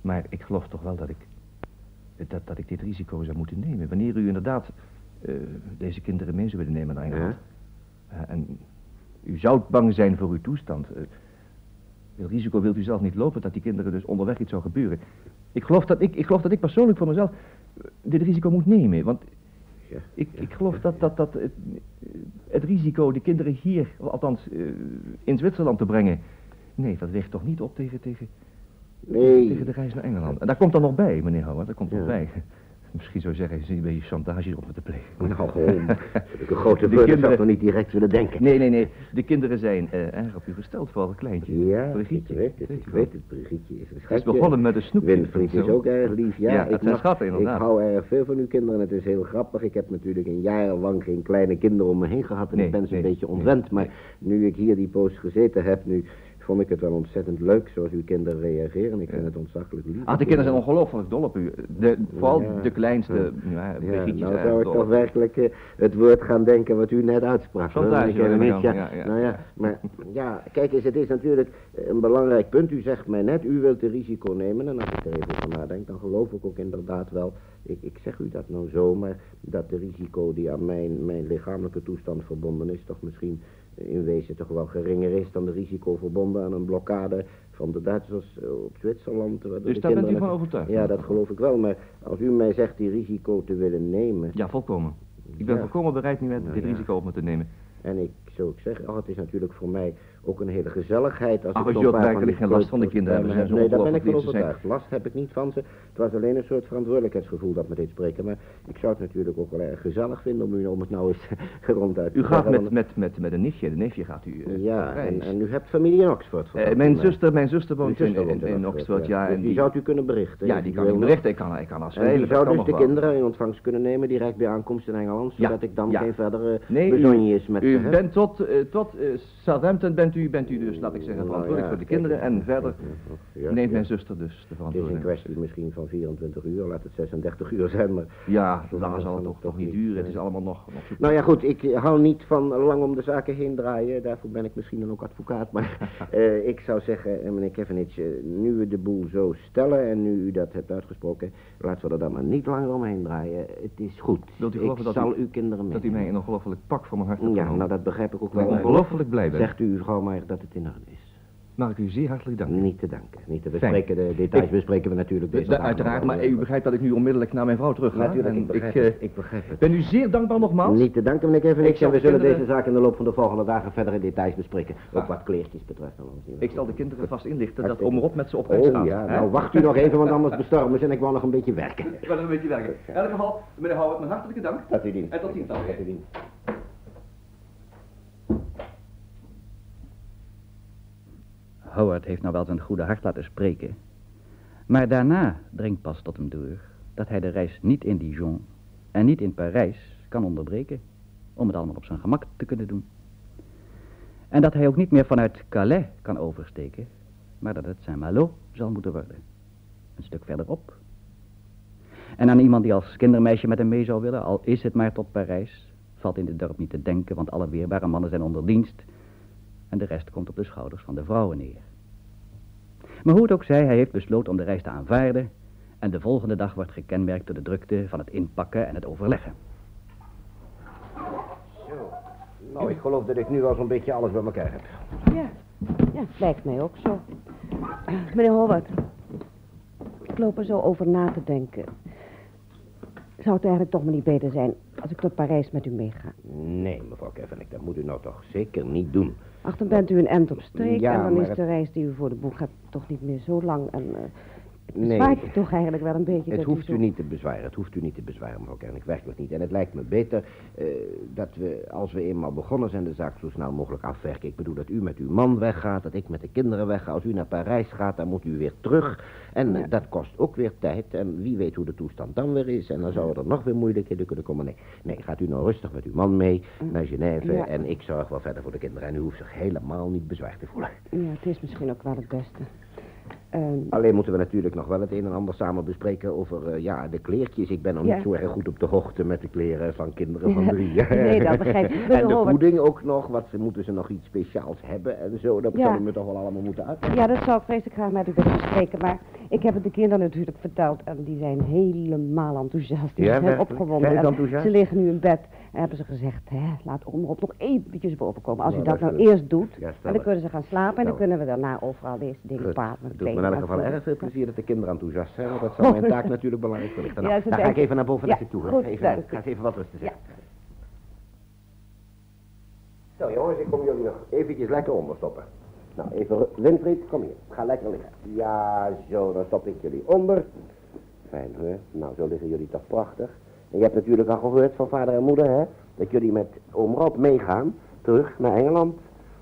Maar ik geloof toch wel dat ik, dat, dat ik dit risico zou moeten nemen. Wanneer u inderdaad eh, deze kinderen mee zou willen nemen naar Engeland. Eh, en u zou bang zijn voor uw toestand. eh, het risico wilt u zelf niet lopen dat die kinderen dus onderweg iets zou gebeuren. Ik geloof dat ik, ik, geloof dat ik persoonlijk voor mezelf dit risico moet nemen. Want Ja, ik, ik geloof dat, dat, dat het, het risico de kinderen hier, althans in Zwitserland te brengen... Nee, dat weegt toch niet op tegen, tegen, Nee, tegen de reis naar Engeland. En daar komt dan nog bij, meneer Howard, daar komt nog Ja. bij. Misschien zou zeggen, is een beetje chantage op me te plegen. nou gewoon, dat ik een grote zou kinderen- ik nog niet direct willen denken. Nee, nee, nee. De kinderen zijn eh, erg op u gesteld, vooral het kleintje. Ja, Brigitte. ik weet het, Weet ik weet het, Brigitte is een Het is begonnen met een snoepje. Winfried is ook erg lief, ja. Ja, ik zijn schatten, Ik inderdaad. hou erg veel van uw kinderen, het is heel grappig. Ik heb natuurlijk een jaar lang geen kleine kinderen om me heen gehad en Nee, ik ben ze een beetje nee, ontwend. maar nu ik hier die poos gezeten heb, nu vond ik het wel ontzettend leuk zoals uw kinderen reageren. Ik vind het ontzaglijk lief. Ah, de kinderen zijn ongelooflijk dol op u. De, vooral Ja. de kleinste, Ja. ja, nou zou ik toch werkelijk eh, het woord gaan denken wat u net uitsprak. Kevin. ja. Nou ja, maar ja, kijk eens, het is natuurlijk een belangrijk punt. U zegt mij net, u wilt het risico nemen. En als ik er even over nadenk, dan geloof ik ook inderdaad wel... Ik, ik zeg u dat nou zo, maar dat de risico die aan mijn, mijn lichamelijke toestand verbonden is... toch misschien in wezen toch wel geringer is dan de risico verbonden aan een blokkade van de Duitsers eh, op Zwitserland. Dus daar bent u kinderen- van overtuigd? Ja, dat geloof ik wel, maar als u mij zegt die risico te willen nemen... Ja, volkomen. Ik ben Ja. volkomen bereid nu met Nou dit ja. risico op me te nemen. En ik zou ik zeggen? Oh, het is natuurlijk voor mij ook een hele gezelligheid. Als Ach, werkelijk die geen last van de kinderen hebben. zijn Nee, daar ben ik van overtuigd. Last heb ik niet van ze. Het was alleen een soort verantwoordelijkheidsgevoel dat me deed spreken. Maar ik zou het natuurlijk ook wel erg gezellig vinden om, u, om het nou eens ronduit te U gaat met, met, met, met een nichtje. De neefje gaat u eh, Ja, en, en u hebt familie in Oxford. Eh, u mijn, mij. zuster, mijn zuster woont in, in, in Oxford, ja. Dus En die zou u kunnen berichten. ja, die kan ik berichten. Ik kan, ik kan als En schrijven. zou dus de kinderen in ontvangst kunnen nemen direct bij aankomst in Engeland, zodat ik dan geen verdere Nee, u- bezonjes met U heb. bent tot, tot eh, Southampton bent u, bent u dus, laat ik zeggen, Nou verantwoordelijk ja, voor de kinderen. En verder ja, neemt ja. mijn zuster dus de Het is een kwestie misschien van 24 uur, laat het 36 uur zijn, maar... Ja, langer lang zal het toch, toch niet duren. Het nee. is allemaal nog... nog Nou ja, goed, ik hou niet van lang om de zaken heen draaien. Daarvoor ben ik misschien dan ook advocaat. Maar eh, ik zou zeggen, eh, meneer Kevinich, eh, nu we de boel zo stellen en nu u dat hebt uitgesproken, laten we er dan maar niet langer omheen draaien. Het is goed. Wilt u ik dat zal u- uw kinderen Dat u mij een ongelooflijk pak van mijn hart hebt Ja, nou dat begrijp ik ook wel. ik ongelooflijk blij ben. Zegt u vrouw maar dat het in orde is. Mag ik u zeer hartelijk danken. Niet te danken. Niet te bespreken. De details Ik- bespreken we natuurlijk deze uiteraard, maar u begrijpt dat ik nu onmiddellijk naar mijn vrouw terug ga. Natuurlijk, En ik begrijp ik, het. eh, Ik begrijp het. ben u zeer dankbaar nogmaals. Niet te danken, meneer Kevin. Ik zal we zullen kinderen- deze zaak in de loop van de volgende dagen verder in details bespreken. Ook Graag. wat kleertjes betreft. dan. Ik zal de kinderen vast inlichten dat oom Rob met ze op Oh gaat. ja, nou wacht u nog even, want anders bestormen ze en ik wil nog een beetje werken. Ik wil nog een beetje werken. In elk geval, meneer Howard, mijn hartelijke dank. Dat u dient. En tot ziens dan. Dat u dient. Howard heeft nou wel zijn goede hart laten spreken. Maar daarna dringt pas tot hem door dat hij de reis niet in Dijon en niet in Parijs kan onderbreken. Om het allemaal op zijn gemak te kunnen doen. En dat hij ook niet meer vanuit Calais kan oversteken, maar dat het Saint-Malo zal moeten worden. Een stuk verderop. En aan iemand die als kindermeisje met hem mee zou willen, al is het maar tot Parijs, valt in dit dorp niet te denken, want alle weerbare mannen zijn onder dienst. En de rest komt op de schouders van de vrouwen neer. Maar hoe het ook zij, hij heeft besloten om de reis te aanvaarden. En de volgende dag wordt gekenmerkt door de drukte van het inpakken en het overleggen. Zo. Nou, ik geloof dat ik nu al zo'n beetje alles bij elkaar heb. Ja, ja, lijkt mij ook zo. Meneer Howard, ik loop er zo over na te denken. Zou het eigenlijk toch maar niet beter zijn als ik tot Parijs met u meega? Nee, mevrouw Kevin, dat moet u nou toch zeker niet doen. Ach, dan bent u een end op streek Ja, en dan is het- de reis die u voor de boeg hebt toch niet meer zo lang. En eh Nee. bezwaart je toch eigenlijk wel een beetje Het hoeft zo... u niet te bezwaren, het hoeft u niet te bezwaren, mevrouw Kernik, werkelijk niet. En het lijkt me beter eh, dat we, als we eenmaal begonnen zijn, de zaak zo snel mogelijk afwerken. Ik bedoel dat u met uw man weggaat, dat ik met de kinderen wegga. Als u naar Parijs gaat, dan moet u weer terug. En eh, dat kost ook weer tijd. En wie weet hoe de toestand dan weer is. En dan zouden er nog weer moeilijkheden kunnen komen. Nee, nee gaat u nou rustig met uw man mee naar Genève. Ja. En ik zorg wel verder voor de kinderen. En u hoeft zich helemaal niet bezwaard te voelen. Ja, het is misschien ook wel het beste. Ehm, Alleen moeten we natuurlijk nog wel het een en ander samen bespreken over eh, ja, de kleertjes. Ik ben nog Ja. niet zo erg goed op de hoogte met de kleren van kinderen van Ja. drie. Nee, dat begrijp ik. En de voeding ook nog. Wat ze, moeten ze nog iets speciaals hebben en zo. Dat Ja. u me toch wel allemaal moeten uitleggen. Ja, dat zou ik vreselijk graag met u willen bespreken. Maar ik heb het de kinderen natuurlijk verteld. En die zijn helemaal enthousiast. Die Ja, zijn opgewonden. Zijn? Ze liggen nu in bed. En hebben ze gezegd, hè, laat onderop nog eventjes boven komen. Als u dat dat nou eerst doet, Ja, en stellig. dan kunnen ze gaan slapen. En dan kunnen we daarna overal deze dingen Goed. paard Het doet me in elk geval erg veel plezier dat de kinderen enthousiast zijn. Want dat zal mijn taak natuurlijk belangrijk Nou, ze dan ga ik even naar boven Ja, naar je toe. hè. goed, even, dank ik ga eens even wat rusten Ja. zeggen. Zo jongens, ik kom jullie nog eventjes lekker onderstoppen. Nou, even, Winfried, kom hier. Ga lekker liggen. Ja, zo, dan stop ik jullie onder. Fijn hoor. Nou, zo liggen jullie toch prachtig. Je hebt natuurlijk al gehoord van vader en moeder, hè? Dat jullie met oom Rob meegaan, terug naar Engeland.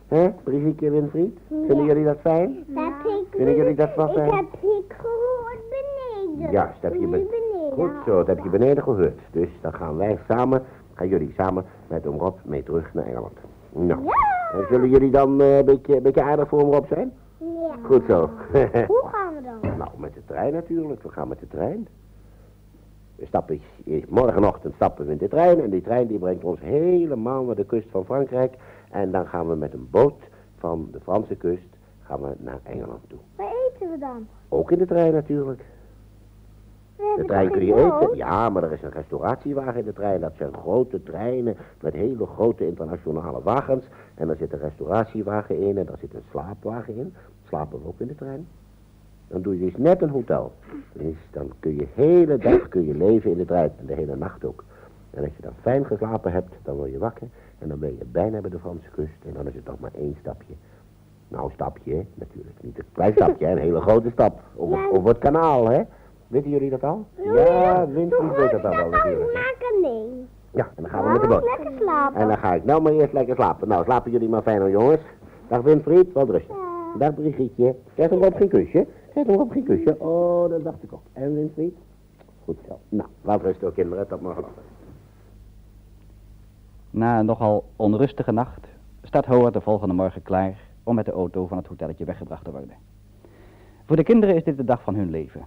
Hè, Brigitte, Winfried? Vinden jullie dat fijn? Dat heb ik, Vinden jullie dat wel ik fijn? heb ik gehoord beneden. Ja, dat heb je beneden. Goed zo, dat heb je beneden gehoord. Dus dan gaan wij samen, gaan jullie samen met oom Rob mee terug naar Engeland. Nou, Ja. en zullen jullie dan eh, een beetje, een beetje aardig voor oom Rob zijn? Ja. Goed zo. Hoe gaan we dan? nou, met de trein natuurlijk. We gaan met de trein. We stappen, eh, morgenochtend stappen we in de trein en die trein die brengt ons helemaal naar de kust van Frankrijk. En dan gaan we met een boot van de Franse kust gaan we naar Engeland toe. Waar eten we dan? Ook in de trein natuurlijk. We De trein kun je boot? eten. Ja, maar er is een restauratiewagen in de trein. Dat zijn grote treinen met hele grote internationale wagens. En er zit een restauratiewagen in en daar zit een slaapwagen in. Slapen we ook in de trein. Dan doe je dus net een hotel. Dus dan kun je hele dag kun je leven in de trein. En de hele nacht ook. En als je dan fijn geslapen hebt, dan word je wakker. En dan ben je bijna bij de Franse kust. En dan is het nog maar één stapje. Nou, een stapje, hè? natuurlijk. Niet een klein stapje, een hele grote stap. Over, Ja. over het kanaal, hè? Weten jullie dat al? Ja, Winfried weet dat al wel natuurlijk. nee. Ja, en dan gaan we met de boot. lekker slapen. En dan ga ik nou maar eerst lekker slapen. Nou, slapen jullie maar fijn hoor, jongens. Dag Winfried, wel rustig. Dag Brigitte. Krijg hem op geen kusje. Krijg hem op geen kusje. Oh, dat dacht ik ook. En Winfried? Goed zo. Nou, laat rusten, kinderen. Tot morgenochtend. Na een nogal onrustige nacht staat Howard de volgende morgen klaar om met de auto van het hotelletje weggebracht te worden. Voor de kinderen is dit de dag van hun leven.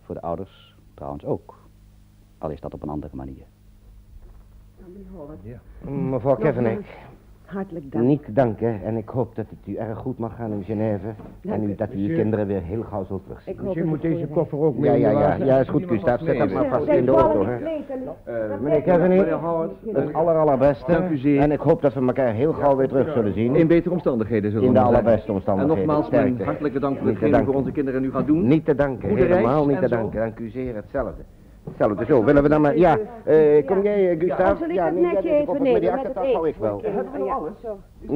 Voor de ouders trouwens ook. Al is dat op een andere manier. Mevrouw Kevenek, Hartelijk dank. niet te danken. En ik hoop dat het u erg goed mag gaan in Genève. En u, dat u uw kinderen weer heel gauw zult terugzien. Ik hoop dat het voor je koffer ook Ja, ja, ja. Ja, is goed, Gustav. Zet dat maar vast in de auto, hè. Meneer Kevenek, het aller allerbeste. Dank u zeer. En ik hoop dat we elkaar heel gauw weer terug zullen zien. In betere omstandigheden zullen In we de zijn. allerbeste En omstandigheden. nogmaals mijn hartelijke dank voor hetgeen u voor onze kinderen nu gaat doen. Niet te danken, helemaal niet en te danken. Dank u zeer, hetzelfde. Hetzelfde, zo. Willen we dan maar... Ja, eh, kom jij, Gustav? ja, dat nee, ja, even op het- nemen met die het aktentas hou ik wel. Hebben we nog alles?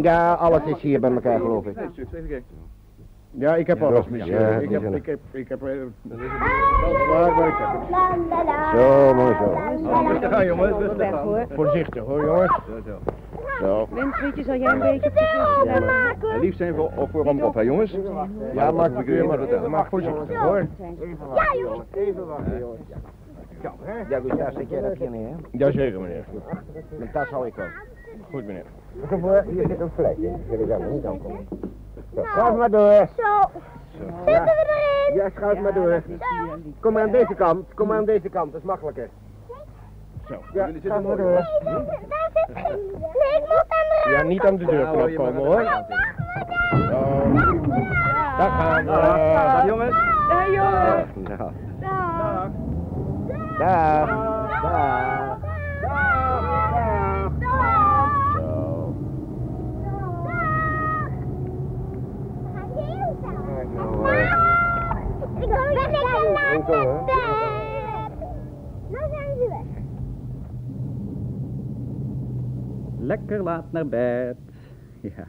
Ja, alles is hier bij elkaar, geloof ik. Ja, ik heb alles, monsieur. Ja, ik, heb, ik heb, ik heb, eh, dat maar ik heb het. Zo, mooi zo. Rustig aan jongens, rustig aan. Voorzichtig hoor, jongens. Zo. Winfriedje, zal jij een beetje op de rug hebben? En lief zijn voor, voor hem op, hè jongens? Ja, maak Ik weer, maar vertellen. maar voorzichtig hoor. Ja, jongens. Even wachten, jongens. Ja, Gustav, zet jij dat hier neer, hè? Jazeker, meneer. Mijn tas hou ik wel. Goed, meneer. Hier zit een vlekje. Jullie zijn er niet aankomen. Zo, Schuif maar door. Zo. Zitten we erin? Ja, schuif maar door. Kom maar aan deze kant. Kom maar aan deze kant, dat is makkelijker. Zo. Ja, Jullie zitten maar door. Daar zit geen... Nee, ik moet aan de Ja, niet aan de deurknop komen hoor. Zo. Daar gaan we. Dag jongens. Ja, jongen. Nou, Dag. Ik ben lekker naar bed. Nou zijn weg. Lekker laat naar bed. Ja.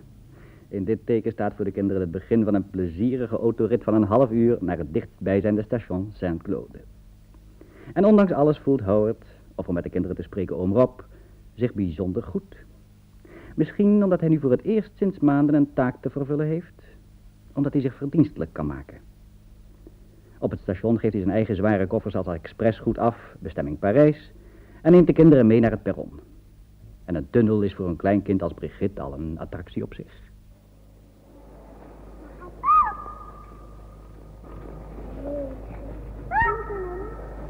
In dit teken staat voor de kinderen het begin van een plezierige autorit van een half uur naar het dichtstbijzijnde station Saint-Claude. En ondanks alles voelt Howard, of om met de kinderen te spreken oom Rob, zich bijzonder goed. Misschien omdat hij nu voor het eerst sinds maanden een taak te vervullen heeft, omdat hij zich verdienstelijk kan maken. Op het station geeft hij zijn eigen zware koffers als expres goed af, bestemming Parijs, en neemt de kinderen mee naar het perron. En een tunnel is voor een klein kind als Brigitte al een attractie op zich.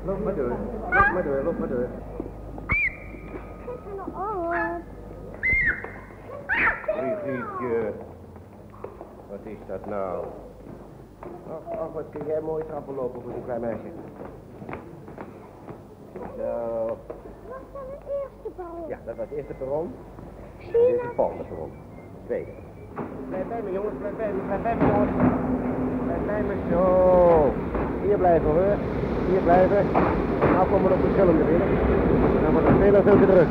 Loop maar door. Loop maar door, loop maar door. Brigitte. Wat is dat nou? Ach, ach, wat kun jij mooi trappen lopen voor zo'n klein meisje. Zo. Wat zijn de eerste bal? Ja, dat was het eerste perron. Dit is het volgende perron. Tweede. Blijf bij me, jongens. Blijf bij me. Blijf bij me, jongens. Blijf bij me. Zo. Hier blijven, hoor. Hier blijven. Nou komen we op verschillende binnen. Dan wordt het veel en veel te druk.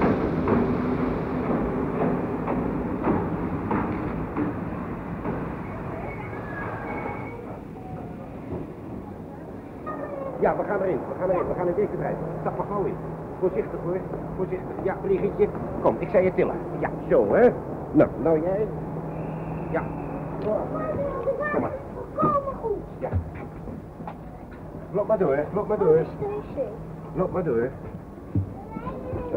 Ja, we gaan erin. We gaan erin. We gaan in deze trein. Stap maar gauw in. Voorzichtig hoor. Voorzichtig. Ja, Brigitte. Kom, ik zei je tillen. Ja, zo hè. Nou, nou jij. Ja. Kom maar. Komen goed. Ja. Loop maar door. Loop maar door. Loop maar door. Zo.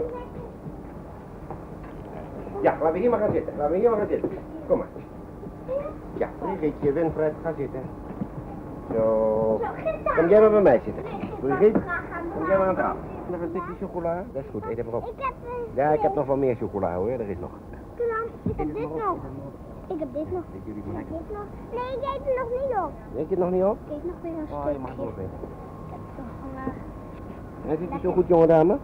Ja, laten we hier maar gaan zitten. Laten we hier maar gaan zitten. Kom maar. Ja, Brigitte, Winfred, ga zitten. Zo. Kom jij maar bij mij zitten. Brigitte, kom jij maar aan tafel. Nog een stukje chocola? Dat is goed, eet even op. Ik heb een Ja, ik heb nog wel meer chocola hoor, er is nog. Ik heb dit nog. Ik heb dit nog. Ik Ik heb dit nog. Nee, ik eet er nog niet op. Denk je het nog niet op? Ik eet nog weer een Oh, je mag stukje. nog even. Ik heb toch vandaag. En zit je zo goed, jonge dame?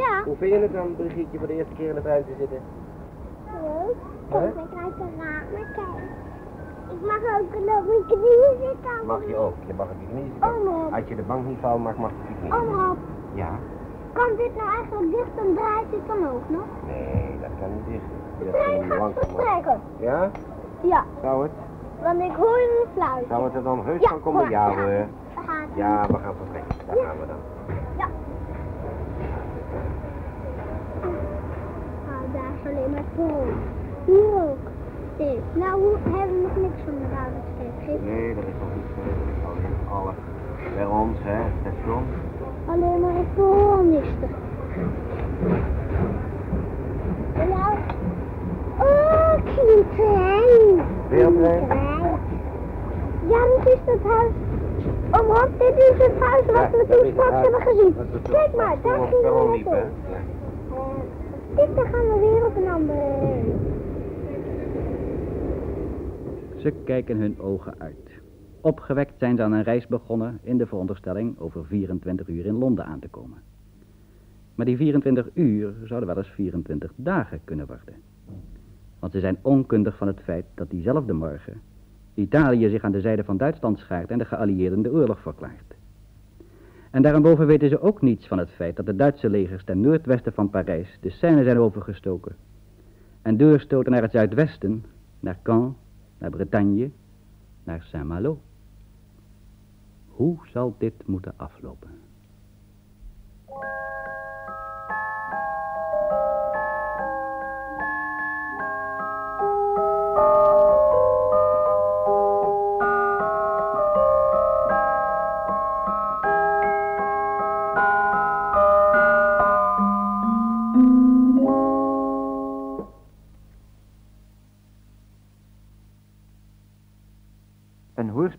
Ja. Hoe vind je het dan, Brigitte, voor de eerste keer in de trein te zitten? Leuk. Kom, ik uit de ramen kijken. Ik mag ook nog mijn knieën zitten. Mag je ook. Je mag op je knieën zitten. Als je de bank niet vouwt mag, mag je op je knieën. Oh, Rob. Ja. Kan dit nou eigenlijk dicht en draait dit dan ook nog? Nee, dat kan niet dicht. Ja? Ja, Zou het? want ik hoor een fluit. Zou het er dan heus Ja, van komen? Ja hoor. Gaat hij. Ja, we gaan vertrekken. Daar Ja. gaan we dan. Ja. Ah, daar is alleen maar kool. Hier ook. Nee, nou hoe- hebben we nog niks van de watersteek. Nee, dat is nog niet zo. Dat is alleen alle bij ons, hè, het station. Alleen maar een kolonisten. Ja. Oh, ik zie een trein. Ja, dat is het huis. Rob, dit is het huis wat we dat toen straks hebben gezien. Dat Kijk maar, daar gingen we naartoe. Eh, Kijk, daar gaan we weer op een andere heen. Ze kijken hun ogen uit. Opgewekt zijn ze aan een reis begonnen in de veronderstelling over 24 uur in Londen aan te komen. Maar die 24 uur zouden wel eens 24 dagen kunnen worden. Want ze zijn onkundig van het feit dat diezelfde morgen Italië zich aan de zijde van Duitsland schaart en de geallieerden de oorlog verklaart. En daarboven weten ze ook niets van het feit dat de Duitse legers ten noordwesten van Parijs de Seine zijn overgestoken en doorstoten naar het zuidwesten, naar Caen, naar Bretagne, naar Saint-Malo. Hoe zal dit moeten aflopen?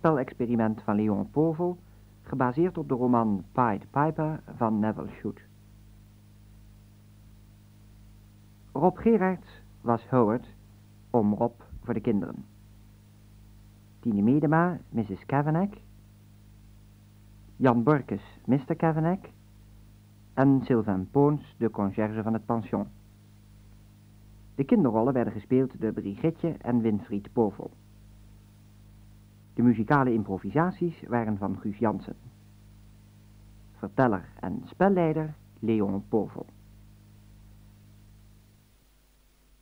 Hoorspelexperiment van Leon Povel, gebaseerd op de roman Pied Piper van Neville Shute. Rob Gerards was Howard, om Rob voor de kinderen. Tine Medema, Mrs. Kavanagh. Jan Borkes, Mr. Kavanagh. En Sylvain Poons, de conciërge van het pension. De kinderrollen werden gespeeld door Brigitte en Winfried Povel. De muzikale improvisaties waren van Guus Jansen. Verteller en spelleider Leon Povel.